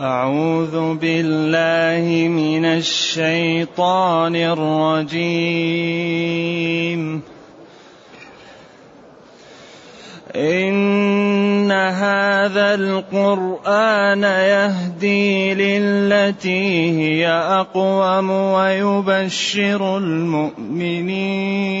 أعوذ بالله من الشيطان الرجيم. إن هذا القرآن يهدي للتي هي أقوم ويبشر المؤمنين.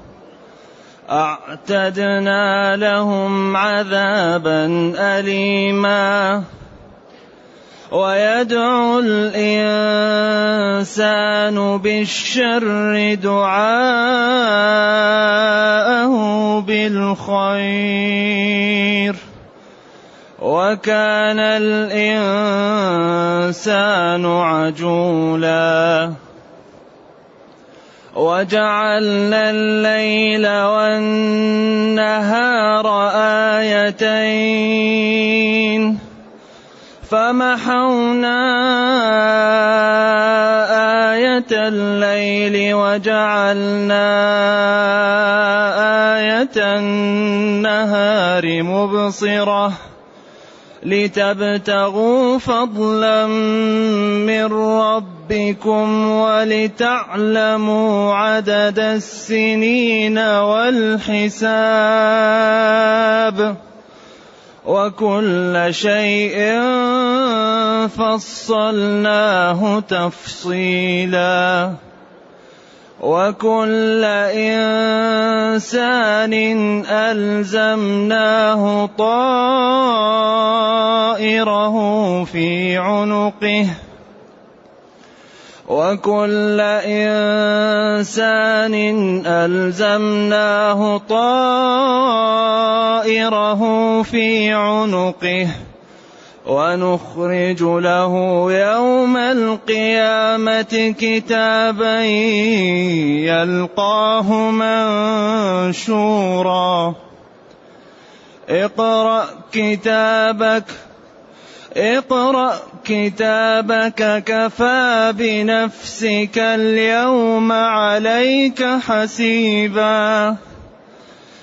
أعتدنا لهم عذابا أليما. ويدعو الإنسان بالشر دعاءه بالخير. وكان الإنسان عجولاً. وجعلنا الليل والنهار آيتين فمحونا آية الليل وجعلنا آية النهار مبصرة لتبتغوا فضلا من ربكم ولتعلموا عدد السنين والحساب وكل شيء فصلناه تفصيلا وكل إنسان ألزمناه طائره في عنقه. وكل إنسان ألزمناه طائره في عنقه. ونخرج له يوم القيامة كتابا يلقاه منشورا. اقرأ كتابك اقرأ كتابك كفى بنفسك اليوم عليك حسيبا.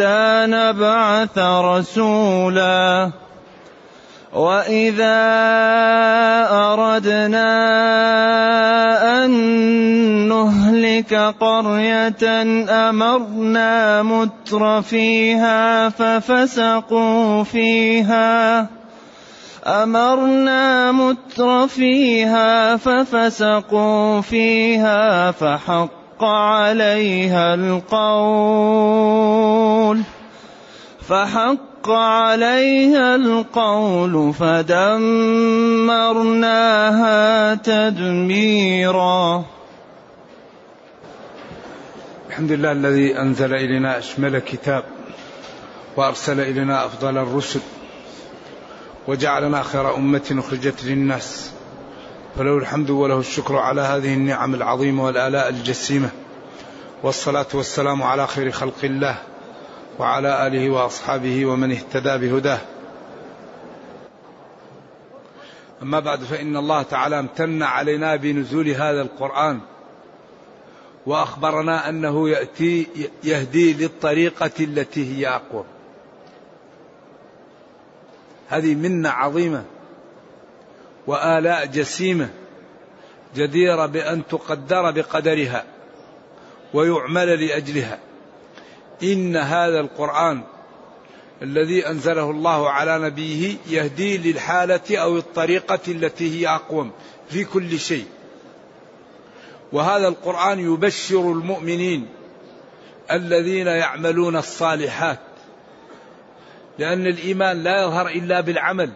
نبعث رسولا. وإذا أردنا أن نهلك قرية أمرنا متر فيها ففسقوا فيها. أمرنا متر فيها ففسقوا فيها فحق عليها القول. فحق عليها القول فدمرناها تدميرا. الحمد لله الذي أنزل إلينا أشمل كتاب وأرسل إلينا أفضل الرسل وجعلنا خير أمة أخرجت للناس. فله الحمد وله الشكر على هذه النعم العظيمة والآلاء الجسيمة والصلاة والسلام على خير خلق الله وعلى آله وأصحابه ومن اهتدى بهداه. أما بعد فإن الله تعالى امتن علينا بنزول هذا القرآن وأخبرنا أنه يأتي يهدي للطريقة التي هي أقوى. هذه منة عظيمة وآلاء جسيمه جديره بأن تقدر بقدرها ويعمل لأجلها. إن هذا القرآن الذي أنزله الله على نبيه يهدي للحالة أو الطريقة التي هي أقوم في كل شيء. وهذا القرآن يبشر المؤمنين الذين يعملون الصالحات لأن الإيمان لا يظهر إلا بالعمل.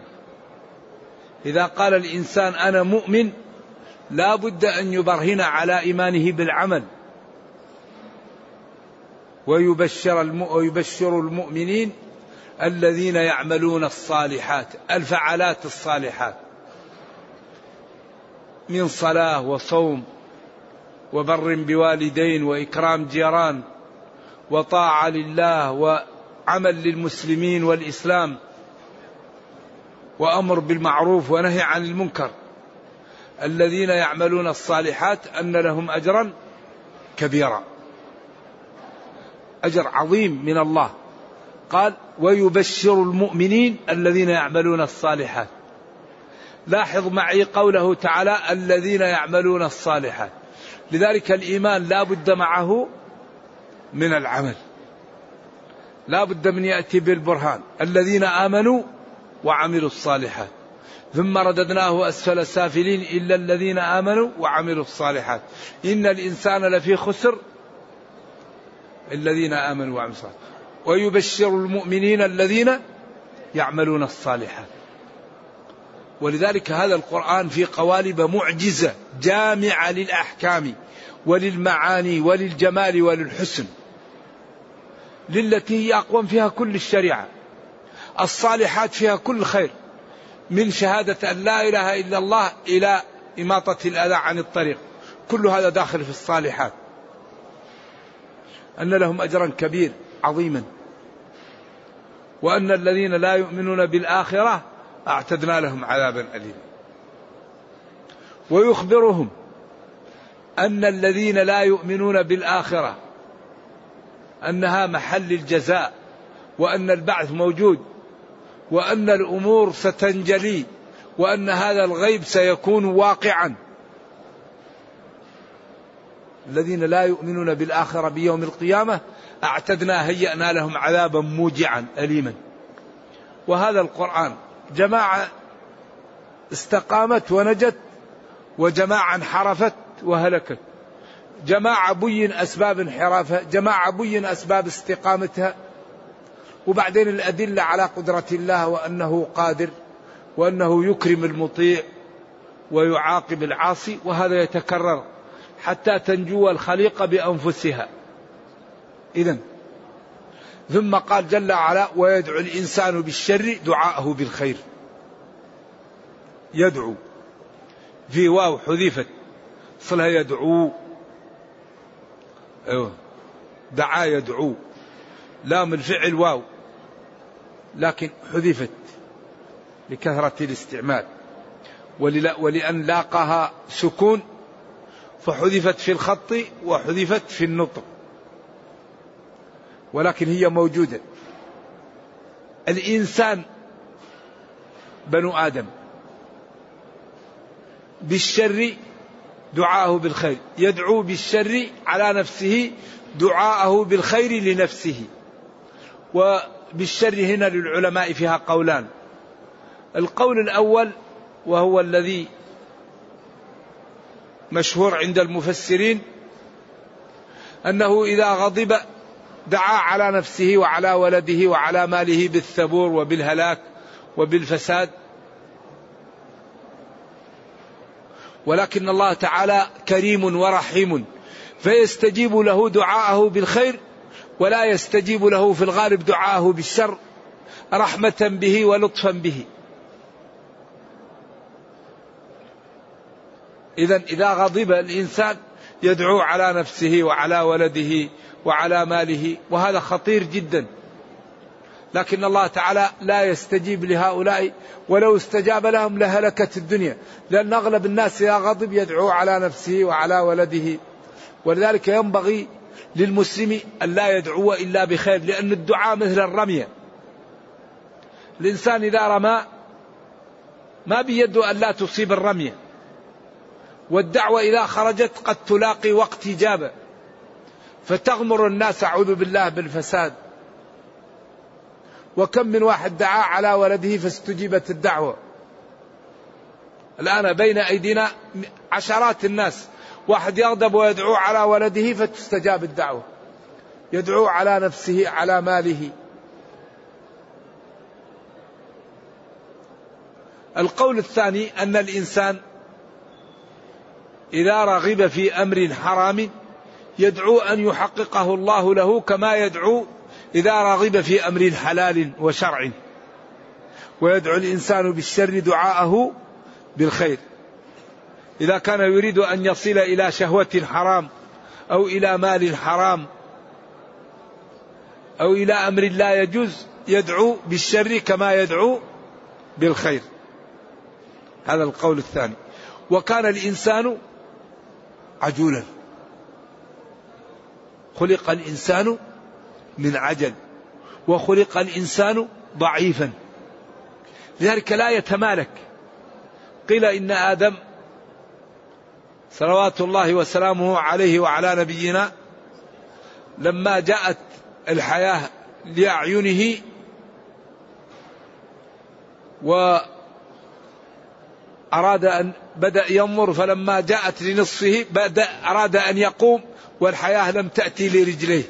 إذا قال الإنسان أنا مؤمن لا بد أن يبرهن على إيمانه بالعمل. ويبشر ويبشر المؤمنين الذين يعملون الصالحات الفعالات الصالحات. من صلاة وصوم وبر بوالدين وإكرام جيران وطاعة لله وعمل للمسلمين والإسلام. وأمر بالمعروف ونهي عن المنكر. الذين يعملون الصالحات أن لهم أجرا كبيرا. أجر عظيم من الله. قال ويبشر المؤمنين الذين يعملون الصالحات. لاحظ معي قوله تعالى الذين يعملون الصالحات. لذلك الإيمان لا بد معه من العمل. لا بد من يأتي بالبرهان. الذين آمنوا وعملوا الصالحات. ثم رددناه أسفل السافلين إلا الذين آمنوا وعملوا الصالحات. إن الإنسان لفي خسر الذين آمنوا وعملوا الصالحات. ويبشر المؤمنين الذين يعملون الصالحات. ولذلك هذا القرآن في قوالب معجزة جامعة للأحكام وللمعاني وللجمال وللحسن. للتي هي أقوم فيها كل الشريعة. الصالحات فيها كل خير من شهادة أن لا إله إلا الله إلى إماطة الأذى عن الطريق. كل هذا داخل في الصالحات. أن لهم أجرا كبير عظيما. وأن الذين لا يؤمنون بالآخرة أعتدنا لهم عذابا أليما. ويخبرهم أن الذين لا يؤمنون بالآخرة أنها محل الجزاء وأن البعث موجود. وأن الأمور ستنجلي وأن هذا الغيب سيكون واقعا. الذين لا يؤمنون بالآخرة بيوم القيامة أعتدنا هيأنا لهم عذابا موجعا أليما. وهذا القرآن جماعة استقامت ونجت وجماعة انحرفت وهلكت. جماعة بين أسباب انحرافها جماعة بين أسباب استقامتها. وبعدين الأدلة على قدرة الله وأنه قادر وأنه يكرم المطيع ويعاقب العاصي وهذا يتكرر حتى تنجو الخليقة بأنفسها. إذا ثم قال جل وعلا ويدعو الإنسان بالشر دعاءه بالخير. يدعو. في واو حذفت صلها يدعو. أيوه. دعا يدعو. لام الفعل واو. لكن حذفت لكثرة الاستعمال. ولأن لاقاها سكون فحذفت في الخط وحذفت في النطق. ولكن هي موجودة. الإنسان بنو آدم بالشر دعاءه بالخير. يدعو بالشر على نفسه دعاءه بالخير لنفسه. وبالشر هنا للعلماء فيها قولان. القول الأول وهو الذي مشهور عند المفسرين أنه إذا غضب دعا على نفسه وعلى ولده وعلى ماله بالثبور وبالهلاك وبالفساد. ولكن الله تعالى كريم ورحيم فيستجيب له دعاءه بالخير ولا يستجيب له في الغالب دعاءه بالشر رحمة به ولطفا به. إذا إذا غضب الإنسان يدعو على نفسه وعلى ولده وعلى ماله وهذا خطير جدا. لكن الله تعالى لا يستجيب لهؤلاء ولو استجاب لهم لهلكت الدنيا لأن أغلب الناس إذا غضب يدعو على نفسه وعلى ولده ولذلك ينبغي للمسلم أن لا يدعو إلا بخير لأن الدعاء مثل الرمية الإنسان إذا رمى ما بيده أن لا تصيب الرمية والدعوة إذا خرجت قد تلاقي وقت إجابة. فتغمر الناس أعوذ بالله بالفساد. وكم من واحد دعا على ولده فاستجيبت الدعوة. الآن بين أيدينا عشرات الناس. واحد يغضب ويدعو على ولده فتستجاب الدعوة. يدعو على نفسه على ماله. القول الثاني أن الإنسان إذا رغب في أمر حرام يدعو أن يحققه الله له كما يدعو إذا رغب في أمر حلال وشرع. ويدعو الإنسان بالشر دعاءه بالخير. إذا كان يريد أن يصل إلى شهوة حرام أو إلى مال حرام أو إلى أمر لا يجوز يدعو بالشر كما يدعو بالخير. هذا القول الثاني. وكان الإنسان عجولا. خلق الإنسان من عجل. وخلق الإنسان ضعيفا. لذلك لا يتمالك. قيل إن آدم صلوات الله وسلامه عليه وعلى نبينا لما جاءت الحياة لأعينه وأراد أن بدأ ينظر فلما جاءت لنصفه بدأ أراد أن يقوم والحياة لم تأتي لرجليه.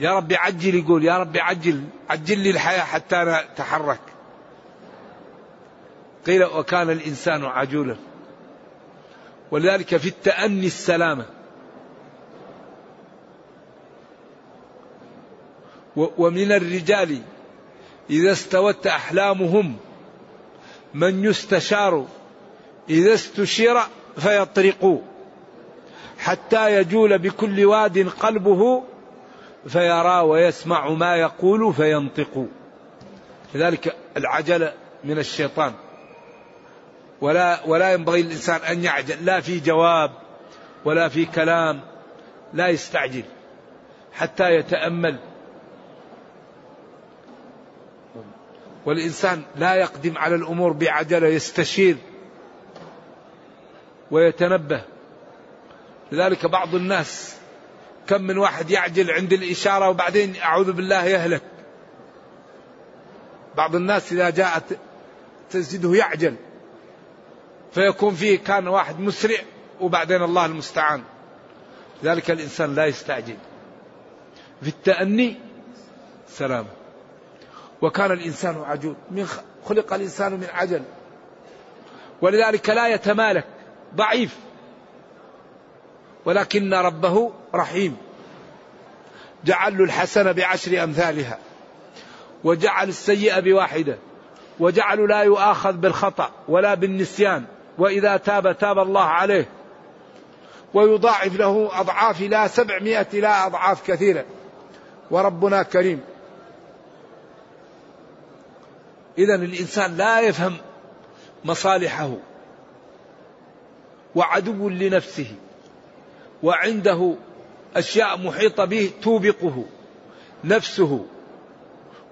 يا رب عجل يقول يا رب عجل عجل لي الحياة حتى نتحرك قيل وكان الإنسان عجولا. ولذلك في التأني السلامة. ومن الرجال إذا استوت أحلامهم من يستشار إذا استشير فيطرق حتى يجول بكل واد قلبه فيرى ويسمع ما يقول فينطق. لذلك العجلة من الشيطان. ولا ولا ينبغي للإنسان أن يعجل لا في جواب ولا في كلام لا يستعجل حتى يتأمل. والإنسان لا يقدم على الأمور بعجلة يستشير ويتنبه. لذلك بعض الناس كم من واحد يعجل عند الإشارة وبعدين أعوذ بالله يهلك. بعض الناس إذا جاءت تزيده يعجل. فيكون فيه كان واحد مسرع وبعدين الله المستعان. ذلك الإنسان لا يستعجل. في التأني سلام. وكان الإنسان عجول. من خلق الإنسان من عجل. ولذلك لا يتمالك. ضعيف. ولكن ربه رحيم. جعل له الحسنة بعشر أمثالها. وجعل السيئة بواحدة. وجعل لا يؤاخذ بالخطأ ولا بالنسيان. وإذا تاب تاب الله عليه. ويضاعف له أضعاف لا سبعمائة لا أضعاف كثيرة. وربنا كريم. إذا الإنسان لا يفهم مصالحه. وعدو لنفسه. وعنده أشياء محيطة به توبقه. نفسه.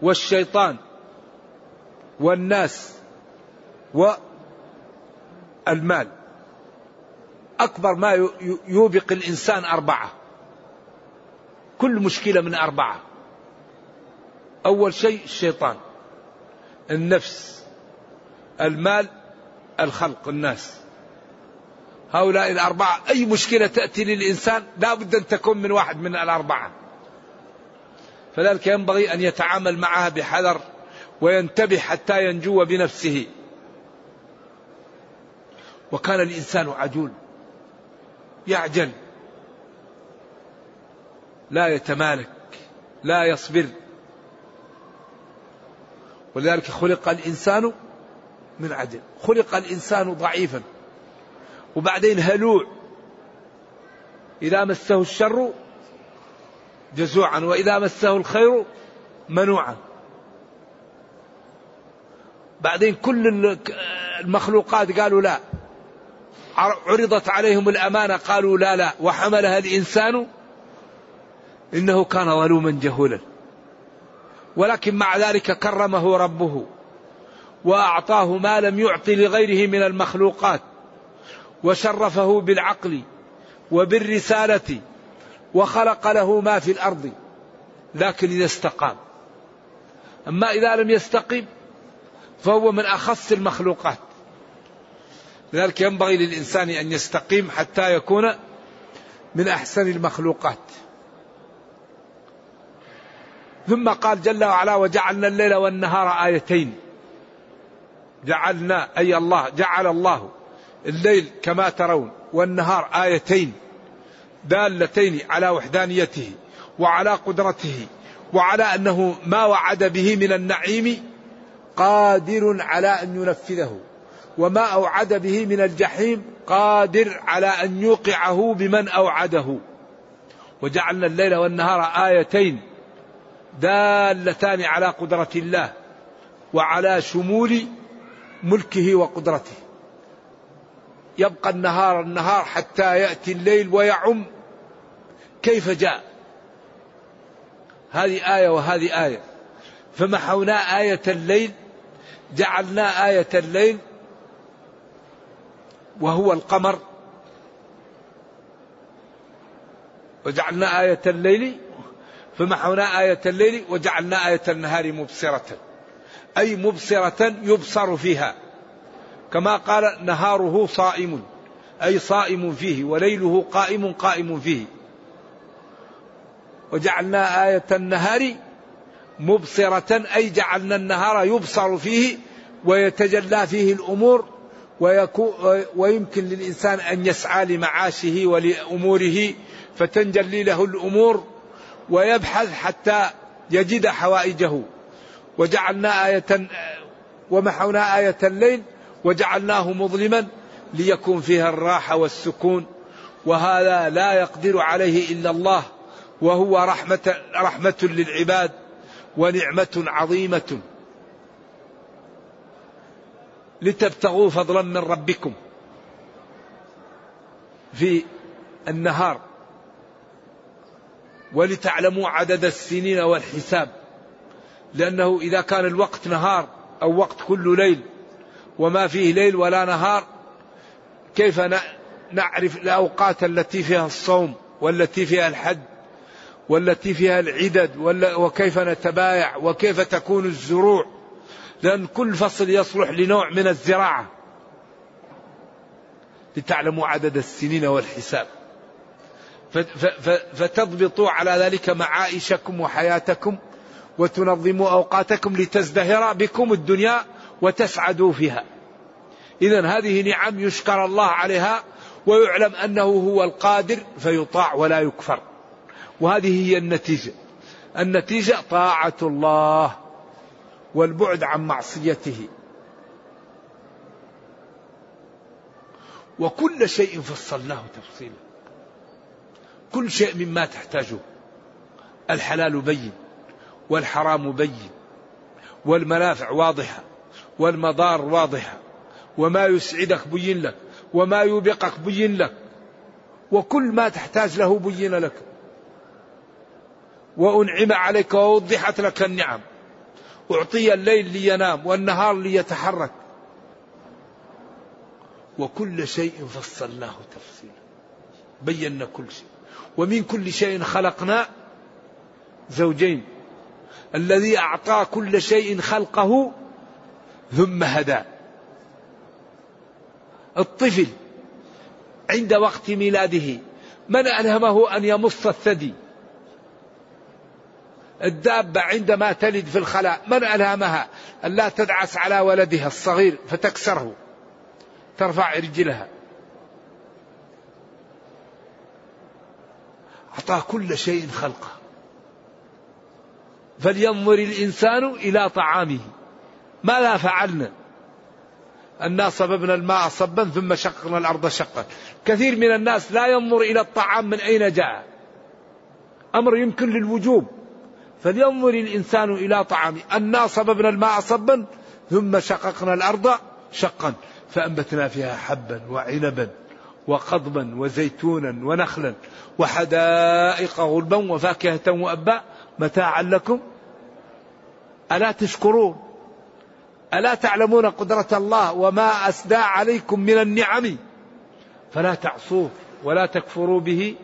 والشيطان. والناس. والمال أكبر ما يوبق الإنسان أربعة. كل مشكلة من أربعة. أول شيء الشيطان. النفس. المال. الخلق. الناس. هؤلاء الأربعة. أي مشكلة تأتي للإنسان لا بد أن تكون من واحد من الأربعة. فذلك ينبغي أن يتعامل معها بحذر وينتبه حتى ينجو بنفسه. وكان الإنسان عجول يعجل لا يتمالك لا يصبر. ولذلك خلق الإنسان من عجل خلق الإنسان ضعيفا. وبعدين هلوع إذا مسه الشر جزوعا وإذا مسه الخير منوعا. بعدين كل المخلوقات قالوا لا عرضت عليهم الأمانة قالوا لا لا وحملها الإنسان إنه كان ظلوما جهولا. ولكن مع ذلك كرمه ربه وأعطاه ما لم يعطي لغيره من المخلوقات وشرفه بالعقل وبالرسالة وخلق له ما في الأرض لكن إذا استقام. أما إذا لم يستقم فهو من أخص المخلوقات. لذلك ينبغي للإنسان أن يستقيم حتى يكون من أحسن المخلوقات. ثم قال جل وعلا وجعلنا الليل والنهار آيتين. جعلنا أي الله جعل الله الليل كما ترون والنهار آيتين. دالتين على وحدانيته وعلى قدرته وعلى أنه ما وعد به من النعيم قادر على أن ينفذه. وما أوعد به من الجحيم قادر على أن يوقعه بمن أوعده. وجعلنا الليل والنهار آيتين دالتان على قدرة الله وعلى شمول ملكه وقدرته. يبقى النهار النهار حتى يأتي الليل ويعم كيف جاء. هذه آية وهذه آية. فمحونا آية الليل جعلنا آية الليل وهو القمر. وجعلنا آية الليل فمحونا آية الليل وجعلنا آية النهار مبصرة. أي مبصرة يبصر فيها. كما قال نهاره صائم أي صائم فيه وليله قائم قائم فيه. وجعلنا آية النهار مبصرة أي جعلنا النهار يبصر فيه ويتجلى فيه الأمور ويمكن للإنسان أن يسعى لمعاشه ولأموره فتنجلي له الأمور ويبحث حتى يجد حوائجه. وجعلنا آية ومحونا آية الليل وجعلناه مظلما ليكون فيها الراحة والسكون. وهذا لا يقدر عليه إلا الله وهو رحمة, رحمة للعباد ونعمة عظيمة. لتبتغوا فضلا من ربكم في النهار ولتعلموا عدد السنين والحساب. لأنه إذا كان الوقت نهار أو وقت كل ليل وما فيه ليل ولا نهار كيف نعرف الأوقات التي فيها الصوم والتي فيها الحج والتي فيها العدد وكيف نتبايع وكيف تكون الزروع؟ لأن كل فصل يصلح لنوع من الزراعة. لتعلموا عدد السنين والحساب. فتضبطوا على ذلك معايشكم وحياتكم وتنظموا أوقاتكم لتزدهر بكم الدنيا وتسعدوا فيها. إذا هذه نعم يشكر الله عليها ويعلم أنه هو القادر فيطاع ولا يكفر. وهذه هي النتيجة. النتيجة طاعة الله. والبعد عن معصيته. وكل شيء فصلناه تفصيلا. كل شيء مما تحتاجه. الحلال بين والحرام بين والمنافع واضحة والمضار واضحة وما يسعدك بين لك وما يوبقك بين لك. وكل ما تحتاج له بين لك. وأنعم عليك ووضحت لك النعم. أعطي الليل لينام والنهار ليتحرك. وكل شيء فصلناه تفصيلا. بينا كل شيء. ومن كل شيء خلقنا زوجين. الذي أعطى كل شيء خلقه ثم هدى. الطفل عند وقت ميلاده من ألهمه أن يمص الثدي؟ الدابة عندما تلد في الخلاء من ألهمها؟ أن لا تدعس على ولدها الصغير فتكسره ترفع رجلها أعطاه كل شيء خلقه. فلينظر الإنسان إلى طعامه. ماذا فعلنا؟ أنا صببنا الماء صبا ثم شققنا الأرض شقا. كثير من الناس لا ينظر إلى الطعام من أين جاء. أمر يمكن للوجوب. فلينظر الإنسان إلى طعامه أنا صببنا الماء صبا ثم شققنا الأرض شقا فأنبتنا فيها حبا وعنبا وقضبا وزيتونا ونخلا وحدائق غلبا وفاكهة وأبا متاعا لكم ألا تشكرون؟ ألا تعلمون قدرة الله وما أسدى عليكم من النعم؟ فلا تعصوه ولا تكفروا به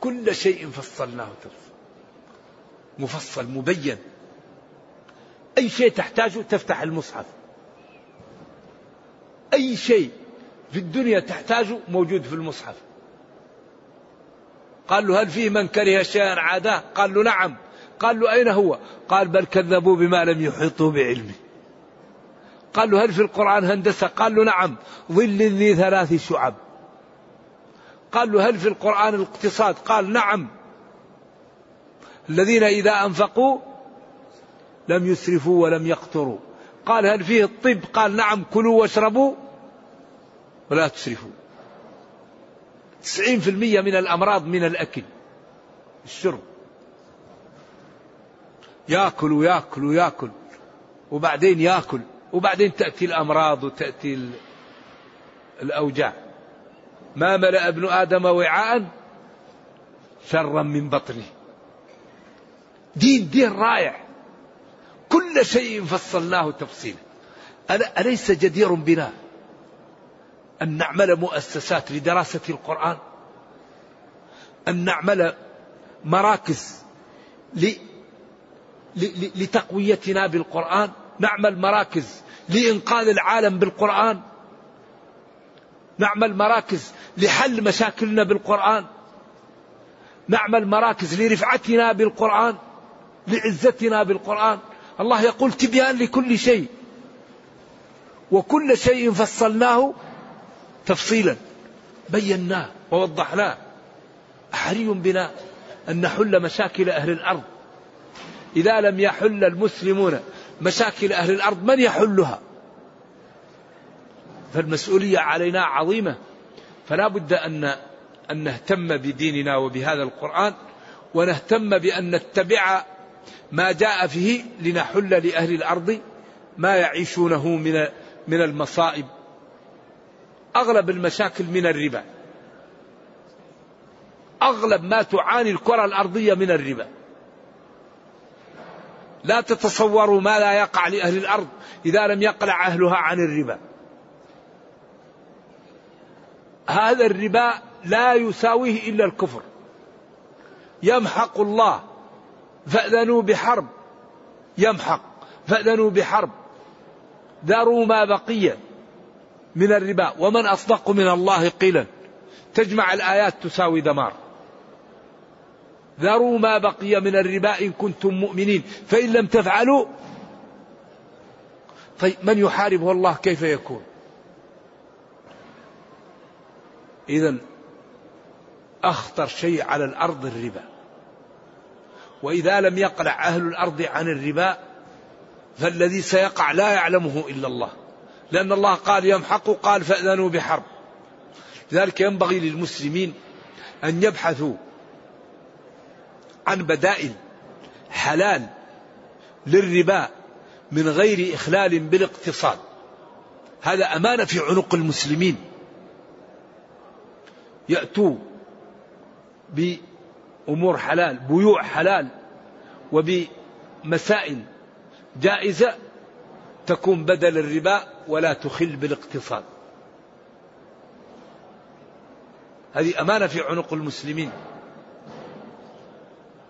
كل شيء فصلناه تفصيلا مفصل مبين. أي شيء تحتاجه تفتح المصحف. أي شيء في الدنيا تحتاجه موجود في المصحف. قال له هل فيه من كره شيئا عاداه قال له نعم. قال له أين هو؟ قال بل كذبوا بما لم يحيطوا بعلمه. قال له هل في القرآن هندسة؟ قال له نعم. ظل ذي ثلاث شعب. قال له هل في القرآن الاقتصاد؟ قال نعم. الذين إذا أنفقوا لم يسرفوا ولم يقتروا. قال هل فيه الطب؟ قال نعم كلوا واشربوا ولا تسرفوا. تسعين في المية من الأمراض من الأكل الشرب. يأكل ويأكل ويأكل وبعدين يأكل وبعدين تأتي الأمراض وتأتي الأوجاع. ما ملأ ابن آدم وعاء شرا من بطنه. دين دين رائع. كل شيء فصلناه تفصيلا. أليس جدير بنا أن نعمل مؤسسات لدراسة القرآن؟ أن نعمل مراكز لتقويتنا بالقرآن؟ نعمل مراكز لإنقاذ العالم بالقرآن؟ نعمل مراكز لحل مشاكلنا بالقرآن. نعمل مراكز لرفعتنا بالقرآن لعزتنا بالقرآن. الله يقول تبيان لكل شيء. وكل شيء فصلناه تفصيلا بيناه ووضحناه. حري بنا أن نحل مشاكل أهل الأرض. إذا لم يحل المسلمون مشاكل أهل الأرض من يحلها؟ فالمسؤولية علينا عظيمة. فلا بد أن أن نهتم بديننا وبهذا القرآن ونهتم بأن نتبع ما جاء فيه لنحل لأهل الأرض ما يعيشونه من من المصائب. أغلب المشاكل من الربا. أغلب ما تعاني الكرة الأرضية من الربا. لا تتصوروا ما لا يقع لأهل الأرض إذا لم يقلع أهلها عن الربا. هذا الربا لا يساويه إلا الكفر. يمحق الله فأذنوا بحرب. يمحق فأذنوا بحرب. ذروا ما بقي من الربا ومن أصدق من الله قيلا. تجمع الآيات تساوي دمار. ذروا ما بقي من الربا إن كنتم مؤمنين فإن لم تفعلوا طيب من يحاربه الله كيف يكون؟ إذا أخطر شيء على الأرض الربا. وإذا لم يقلع أهل الأرض عن الربا فالذي سيقع لا يعلمه إلا الله. لأن الله قال يمحق قال فأذنوا بحرب. لذلك ينبغي للمسلمين أن يبحثوا عن بدائل حلال للربا من غير إخلال بالاقتصاد. هذا أمانة في عنق المسلمين. يأتوا بأمور حلال بيوع حلال وبمسائل جائزة تكون بدل الربا ولا تخل بالاقتصاد. هذه أمانة في عنق المسلمين.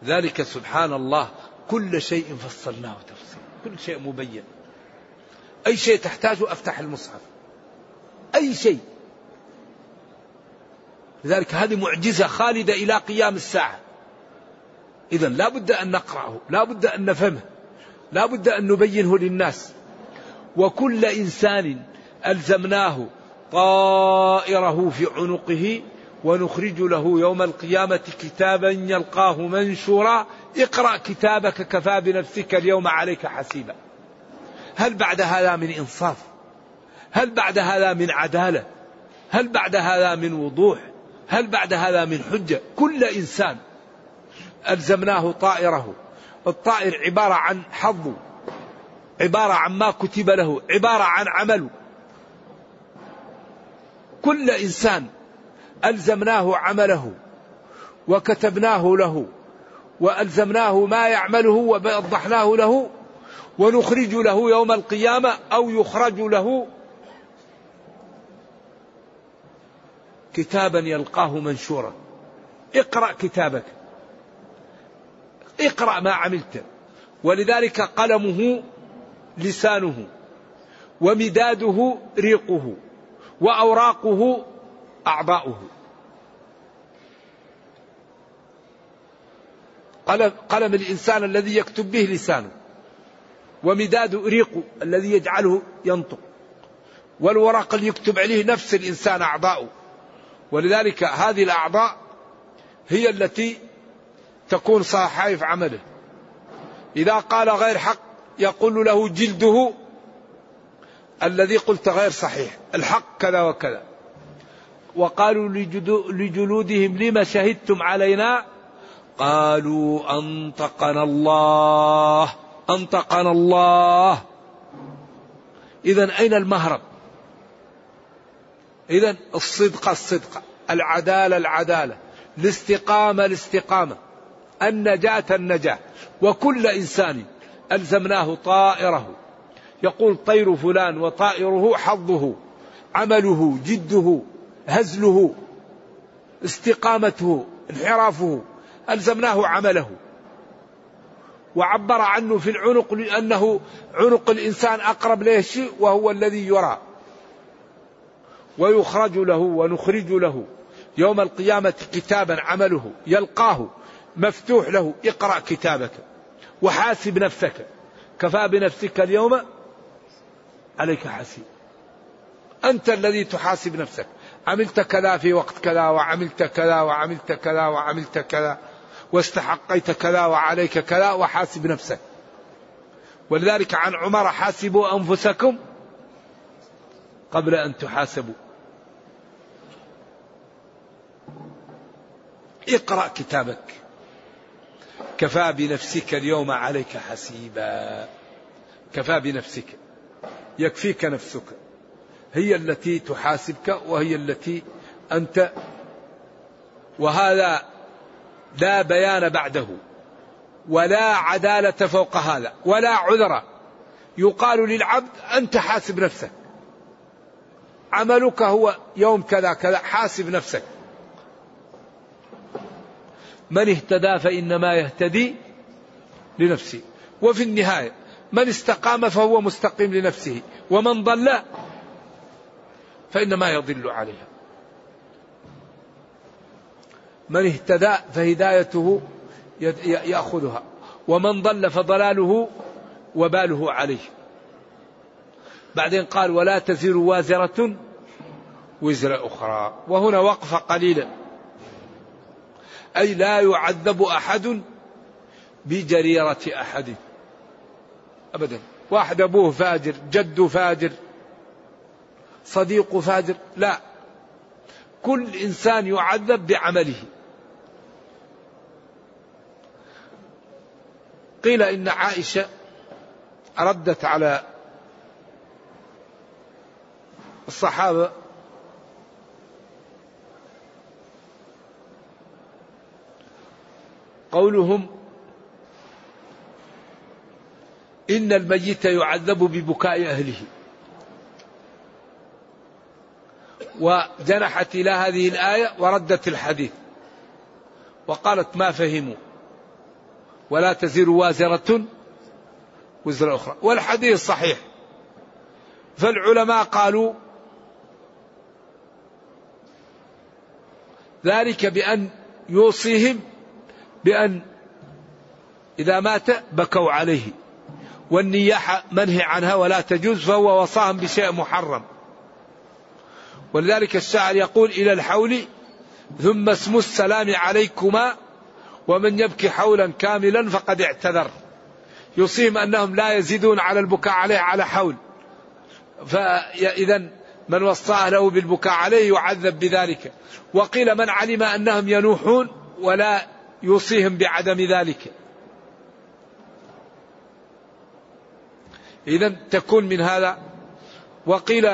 ذلك سبحان الله كل شيء فصلناه تفصيل كل شيء مبين. أي شيء تحتاجه أفتح المصحف. أي شيء. لذلك هذه معجزة خالدة إلى قيام الساعة. إذا لا بد أن نقرأه لا بد أن نفهمه لا بد أن نبينه للناس. وكل إنسان ألزمناه طائره في عنقه ونخرج له يوم القيامة كتابا يلقاه منشورا اقرأ كتابك كفى بنفسك اليوم عليك حسيبا. هل بعد هذا من إنصاف؟ هل بعد هذا من عدالة؟ هل بعد هذا من وضوح؟ هل بعد هذا من حجة؟ كل إنسان ألزمناه طائره. الطائر عبارة عن حظه عبارة عن ما كتب له عبارة عن عمله كل إنسان ألزمناه عمله وكتبناه له وألزمناه ما يعمله ووضحناه له ونخرج له يوم القيامة أو يخرج له كتابا يلقاه منشورا. اقرأ كتابك. اقرأ ما عملت. ولذلك قلمه لسانه ومداده ريقه وأوراقه أعضاؤه. قلم, قلم الإنسان الذي يكتب به لسانه ومداد ريقه الذي يجعله ينطق. والورق اللي يكتب عليه نفس الإنسان أعضاؤه. ولذلك هذه الأعضاء هي التي تكون صحائف عمله. إذا قال غير حق يقول له جلده الذي قلت غير صحيح الحق كذا وكذا. وقالوا لجلودهم لما شهدتم علينا؟ قالوا أنطقنا الله أنطقنا الله. إذا أين المهرب؟ إذا الصدق الصدق العدالة العدالة الاستقامة الاستقامة النجاة النجاة. وكل إنسان ألزمناه طائره. يقول طير فلان وطائره حظه عمله جده هزله استقامته انحرافه ألزمناه عمله. وعبر عنه في العنق لأنه عنق الإنسان أقرب له شيء وهو الذي يرى. ويخرج له ونخرج له. يوم القيامة كتابا عمله. يلقاه مفتوح له. اقرأ كتابك. وحاسب نفسك. كفى بنفسك اليوم. عليك حسيب أنت الذي تحاسب نفسك. عملت كذا في وقت كذا وعملت كذا وعملت كذا وعملت كذا. واستحقيت كذا وعليك كذا. وحاسب نفسك. ولذلك عن عمر حاسبوا أنفسكم قبل أن تحاسبوا. اقرأ كتابك. كفى بنفسك اليوم عليك حسيبا. كفى بنفسك. يكفيك نفسك. هي التي تحاسبك وهي التي أنت وهذا لا بيان بعده. ولا عدالة فوق هذا. ولا عذر. يقال للعبد أنت حاسب نفسك. عملك هو يوم كذا كذا حاسب نفسك. من اهتدى فإنما يهتدي لنفسه. وفي النهاية من استقام فهو مستقيم لنفسه ومن ضل فإنما يضل عليها. من اهتدى فهدايته يأخذها ومن ضل فضلاله وباله عليه. بعدين قال ولا تزر وازرة وزر أخرى. وهنا وقفة قليلة أي لا يعذب أحد بجريرة أحد. أبدا. واحد أبوه فاجر جده فاجر صديقه فاجر لا. كل إنسان يعذب بعمله. قيل إن عائشة ردت على الصحابة قولهم إن الميت يعذب ببكاء أهله. وجنحت إلى هذه الآية وردت الحديث. وقالت ما فهموا؟ ولا تزر وازرة وزر أخرى. والحديث صحيح. فالعلماء قالوا ذلك بأن يوصيهم بأن إذا مات بكوا عليه. والنياحة منهي عنها ولا تجوز فهو وصاهم بشيء محرم. ولذلك الشاعر يقول إلى الحول ثم اسم السلام عليكما ومن يبكي حولا كاملا فقد اعتذر. يصيهم أنهم لا يزيدون على البكاء عليه على حول. فإذا من وصى أهله بالبكاء عليه يعذب بذلك. وقيل من علم أنهم ينوحون ولا يوصيهم بعدم ذلك. إذا تكون من هذا وقيل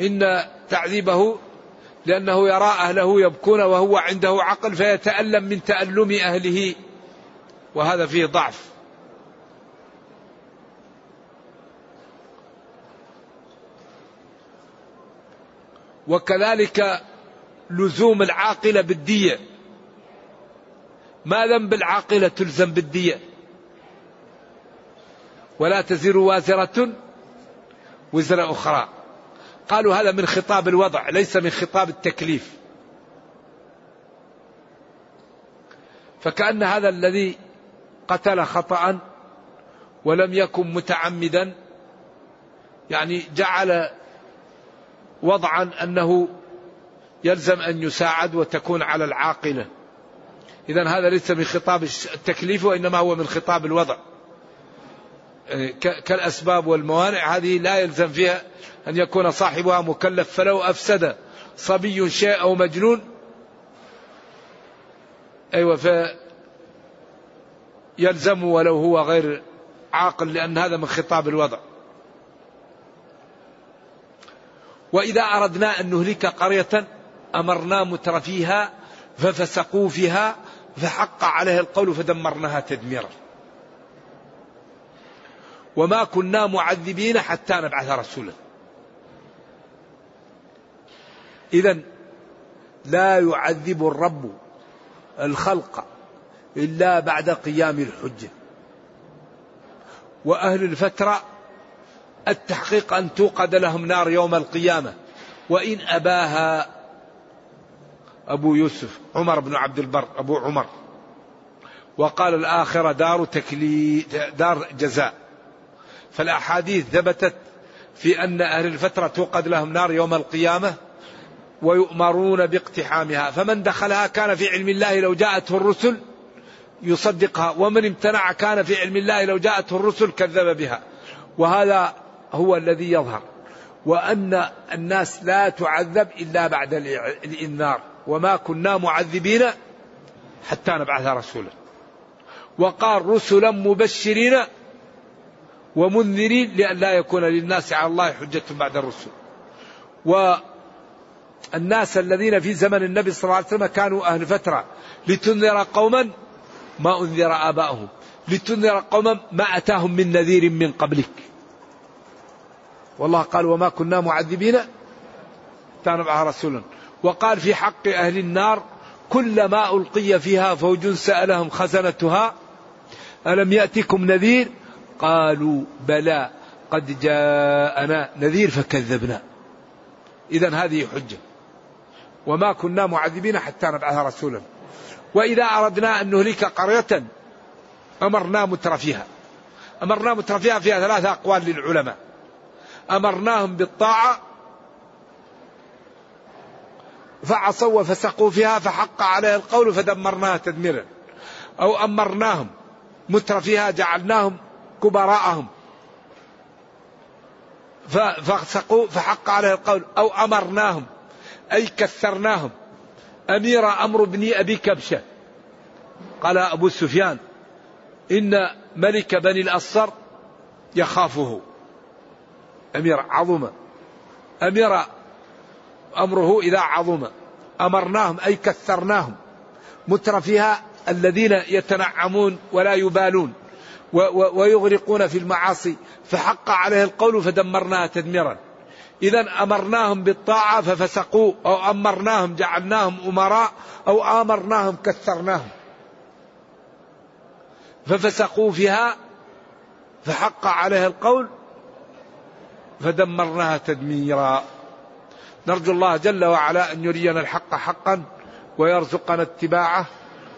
إن تعذيبه لأنه يرى أهله يبكون وهو عنده عقل فيتألم من تألم أهله وهذا فيه ضعف. وكذلك لزوم العاقلة بالدية. ما ذنب العاقلة تلزم بالدية. ولا تزر وازرة وزر أخرى. قالوا هذا من خطاب الوضع ليس من خطاب التكليف. فكأن هذا الذي قتل خطأ ولم يكن متعمدا يعني جعل وضعا أنه يلزم أن يساعد وتكون على العاقلة. إذا هذا ليس من خطاب التكليف وإنما هو من خطاب الوضع. يعني كالأسباب والموانع هذه لا يلزم فيها أن يكون صاحبها مكلف فلو أفسد صبي شيء أو مجنون. أيوة ف يلزم ولو هو غير عاقل لأن هذا من خطاب الوضع. وإذا أردنا أن نهلك قرية أمرنا مترفيها ففسقوا فيها فحق عليه القول فدمرناها تدميرا. وما كنا معذبين حتى نبعث رسولا. إذا لا يعذب الرب الخلق إلا بعد قيام الحجة. وأهل الفترة التحقيق أن توقد لهم نار يوم القيامة. وإن أباها أبو يوسف عمر بن عبد البر أبو عمر. وقال الآخرة دار تكلي دار جزاء. فالأحاديث ثبتت في أن أهل الفترة توقد لهم نار يوم القيامة ويؤمرون باقتحامها. فمن دخلها كان في علم الله لو جاءته الرسل يصدقها ومن امتنع كان في علم الله لو جاءته الرسل كذب بها. وهذا هو الذي يظهر. وأن الناس لا تعذب إلا بعد الإنذار. وما كنا معذبين حتى نبعث رسولا. وقال رسلا مبشرين ومنذرين لئلا يكون للناس على الله حجة بعد الرسل. والناس الذين في زمن النبي صلى الله عليه وسلم كانوا أهل فترة. لتنذر قوما ما أنذر آباؤهم. لتنذر قوما ما أتاهم من نذير من قبلك. والله قال وما كنا معذبين تنبعها رسولا. وقال في حق أهل النار كلما ألقي فيها فوج سألهم خزنتها ألم يأتكم نذير؟ قالوا بلى قد جاءنا نذير فكذبنا. إذا هذه حجة. وما كنا معذبين حتى نبعث رسولا. وإذا أردنا أن نهلك قرية أمرنا مترفيها أمرنا مترفيها فيها ثلاثة أقوال للعلماء. أمرناهم بالطاعة فعصوا وفسقوا فيها فحق عليه القول فدمرناها تدميرا. أو أمرناهم مترفيها جعلناهم كبراءهم. ففسقوا فحق عليه القول. أو أمرناهم أي كثرناهم أمير أمر بن أبي كبشة. قال أبو سفيان إن ملك بني الأصر يخافه. أمير عظم أمير أمره إذا عظم. أمرناهم أي كثرناهم. مترفيها الذين يتنعمون ولا يبالون. ويغرقون في المعاصي. فحق عليه القول فدمرناها تدميرا. إذا أمرناهم بالطاعة ففسقوا. أو أمرناهم جعلناهم أمراء. أو آمرناهم كثرناهم. ففسقوا فيها. فحق عليها القول فدمرناها تدميرا. نرجو الله جل وعلا أن يرينا الحق حقا ويرزقنا اتباعه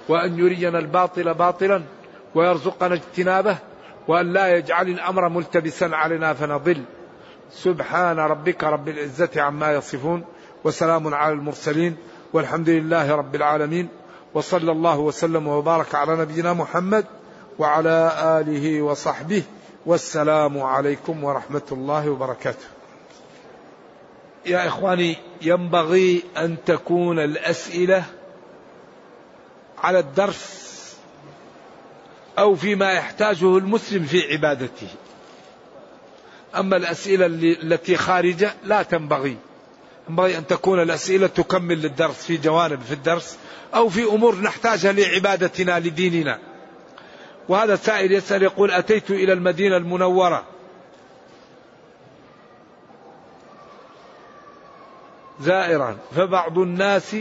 وأن يرينا الباطل باطلا ويرزقنا اجتنابه وأن لا يجعل الأمر ملتبسا علينا فنضل. سبحان ربك رب العزة عما يصفون وسلام على المرسلين والحمد لله رب العالمين وصلى الله وسلم وبارك على نبينا محمد وعلى آله وصحبه والسلام عليكم ورحمة الله وبركاته. يا إخواني ينبغي أن تكون الأسئلة على الدرس أو فيما يحتاجه المسلم في عبادته. أما الأسئلة التي خارجة لا تنبغي. ينبغي أن تكون الأسئلة تكمل للدرس في جوانب في الدرس أو في أمور نحتاجها لعبادتنا لديننا. وهذا سائل يسأل يقول أتيت إلى المدينة المنورة. زائرا فبعض الناس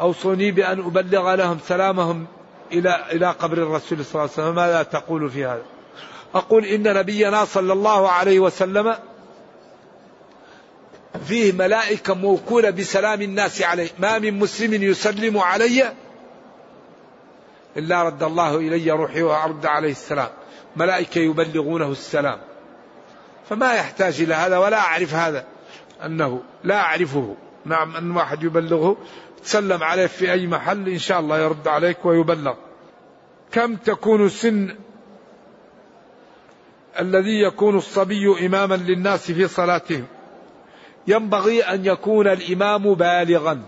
أوصوني بأن أبلغ لهم سلامهم إلى إلى قبر الرسول صلى الله عليه وسلم. ماذا تقول في هذا؟ أقول إن نبينا صلى الله عليه وسلم فيه ملائكة موكولة بسلام الناس عليه. ما من مسلم يسلم علي إلا رد الله إلي روحي وأرد عليه السلام. ملائكة يبلغونه السلام. فما يحتاج إلى هذا ولا أعرف هذا. أنه لا أعرفه. نعم أن واحد يبلغه. تسلم عليه في أي محل إن شاء الله يرد عليك ويبلغ. كم تكون سن الذي يكون الصبي إماما للناس في صلاتهم؟ ينبغي أن يكون الإمام بالغا.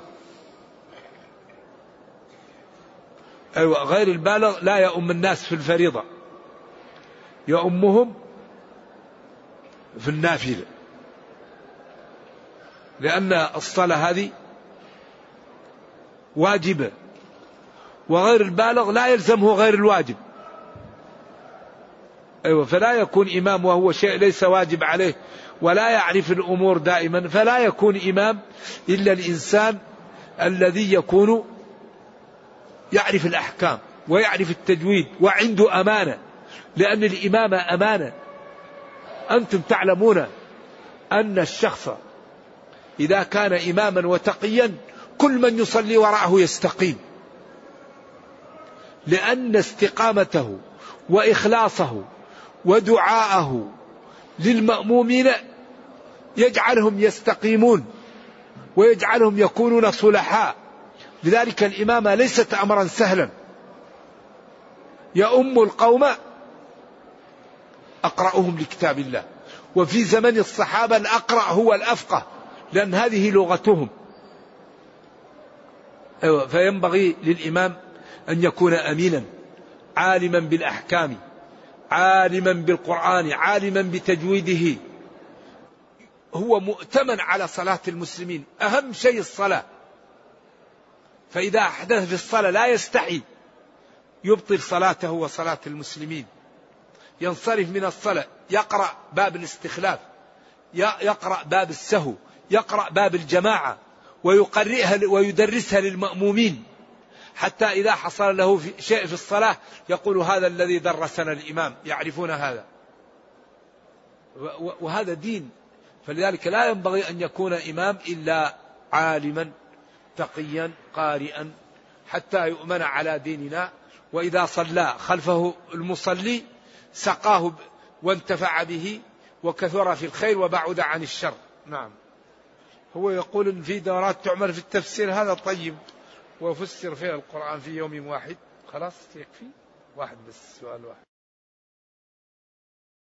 أيوة غير البالغ لا يؤم الناس في الفريضة. يؤمهم في النافلة. لأن الصلاة هذه واجبة. وغير البالغ لا يلزمه غير الواجب. أيوة فلا يكون إمام وهو شيء ليس واجب عليه ولا يعرف الأمور دائما فلا يكون إمام إلا الإنسان الذي يكون يعرف الأحكام ويعرف التجويد وعنده أمانة. لأن الإمامة أمانة. أنتم تعلمون أن الشخص إذا كان إماما وتقيا كل من يصلي وراءه يستقيم. لأن استقامته وإخلاصه ودعاءه للمأمومين يجعلهم يستقيمون ويجعلهم يكونون صلحاء. لذلك الإمامة ليست أمرا سهلا. يؤم القوم أقرأهم لكتاب الله. وفي زمن الصحابة الأقرأ هو الأفقه. لأن هذه لغتهم. أيوة فينبغي للإمام أن يكون أمينا عالما بالأحكام عالما بالقرآن عالما بتجويده. هو مؤتمن على صلاة المسلمين أهم شيء الصلاة. فإذا أحدث في الصلاة لا يستحي يبطل صلاته وصلاة المسلمين. ينصرف من الصلاة يقرأ باب الاستخلاف يقرأ باب السهو. يقرأ باب الجماعة ويقرئها ويدرسها للمأمومين. حتى إذا حصل له شيء في الصلاة يقول هذا الذي درسنا الإمام. يعرفون هذا. وهذا دين. فلذلك لا ينبغي أن يكون إمام إلا عالما تقيا قارئا حتى يؤمن على ديننا. وإذا صلى خلفه المصلي سقاه وانتفع به وكثر في الخير وبعد عن الشر. نعم. هو يقول إن في دورات تعمل في التفسير هذا طيب. وفسر فيها القرآن في يوم واحد. خلاص يكفي؟ واحد بس سؤال واحد.